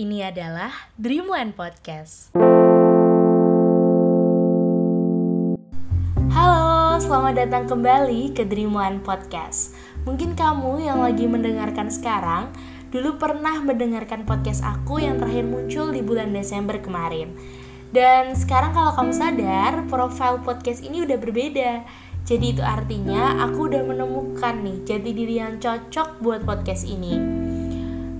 Ini adalah Dream One Podcast. Halo, selamat datang kembali ke Dream One Podcast. Mungkin kamu yang lagi mendengarkan sekarang dulu pernah mendengarkan podcast aku yang terakhir muncul di bulan Desember kemarin. Dan sekarang kalau kamu sadar, profil podcast ini udah berbeda. Jadi itu artinya aku udah menemukan nih jati diri yang cocok buat podcast ini.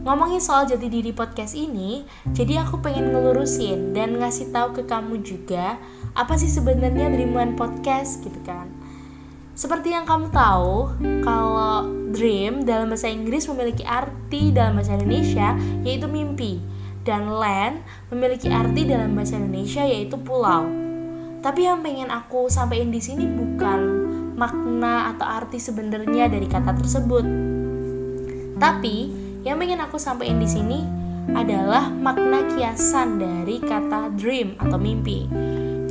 Ngomongin soal jati diri podcast ini, jadi aku pengen ngelurusin dan ngasih tahu ke kamu juga apa sih sebenarnya Dream Podcast gitu kan. Seperti yang kamu tahu, kalau dream dalam bahasa Inggris memiliki arti dalam bahasa Indonesia yaitu mimpi dan land memiliki arti dalam bahasa Indonesia yaitu pulau. Tapi yang pengen aku sampaikan di sini bukan makna atau arti sebenarnya dari kata tersebut. Tapi yang ingin aku sampaikan di sini adalah makna kiasan dari kata dream atau mimpi.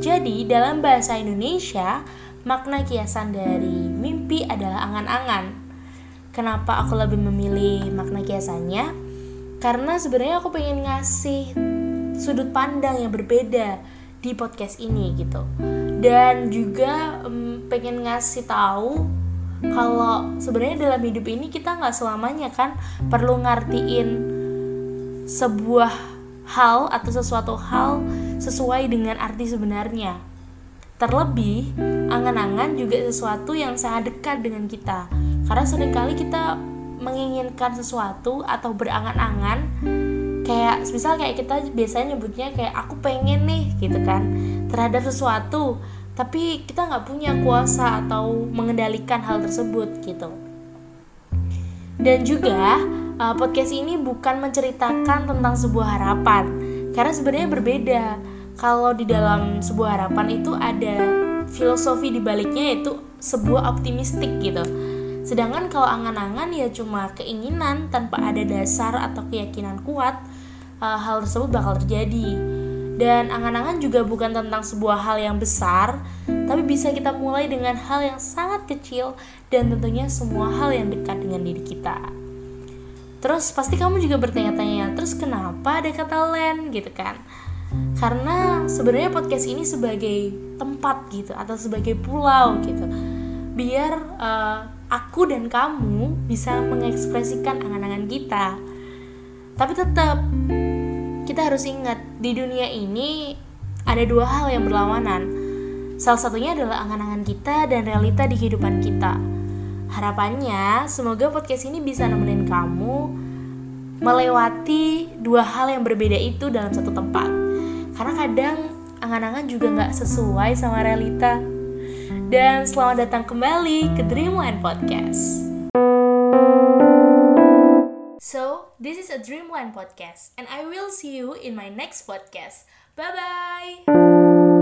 Jadi, dalam bahasa Indonesia, makna kiasan dari mimpi adalah angan-angan. Kenapa aku lebih memilih makna kiasannya? Karena sebenarnya aku pengen ngasih sudut pandang yang berbeda di podcast ini gitu. Dan juga pengen ngasih tahu kalau sebenarnya dalam hidup ini kita nggak selamanya kan perlu ngartiin sebuah hal atau sesuatu hal sesuai dengan arti sebenarnya. Terlebih, angan-angan juga sesuatu yang sangat dekat dengan kita. Karena sering kali kita menginginkan sesuatu atau berangan-angan kayak misal kayak kita biasanya nyebutnya kayak aku pengen nih gitu kan terhadap sesuatu tapi kita nggak punya kuasa atau mengendalikan hal tersebut gitu. Dan juga uh, podcast ini bukan menceritakan tentang sebuah harapan. Karena sebenarnya berbeda. Kalau di dalam sebuah harapan itu ada filosofi di baliknya yaitu sebuah optimistik gitu. Sedangkan kalau angan-angan ya cuma keinginan tanpa ada dasar atau keyakinan kuat uh, hal tersebut bakal terjadi dan angan-angan juga bukan tentang sebuah hal yang besar, tapi bisa kita mulai dengan hal yang sangat kecil dan tentunya semua hal yang dekat dengan diri kita. Terus pasti kamu juga bertanya-tanya, terus kenapa ada kata land gitu kan? Karena sebenarnya podcast ini sebagai tempat gitu atau sebagai pulau gitu. Biar uh, aku dan kamu bisa mengekspresikan angan-angan kita. Tapi tetap kita harus ingat di dunia ini ada dua hal yang berlawanan. Salah satunya adalah angan-angan kita dan realita di kehidupan kita. Harapannya, semoga podcast ini bisa nemenin kamu melewati dua hal yang berbeda itu dalam satu tempat. Karena kadang angan-angan juga nggak sesuai sama realita. Dan selamat datang kembali ke Dream One Podcast. So, this is a Dream One podcast, and I will see you in my next podcast. Bye bye!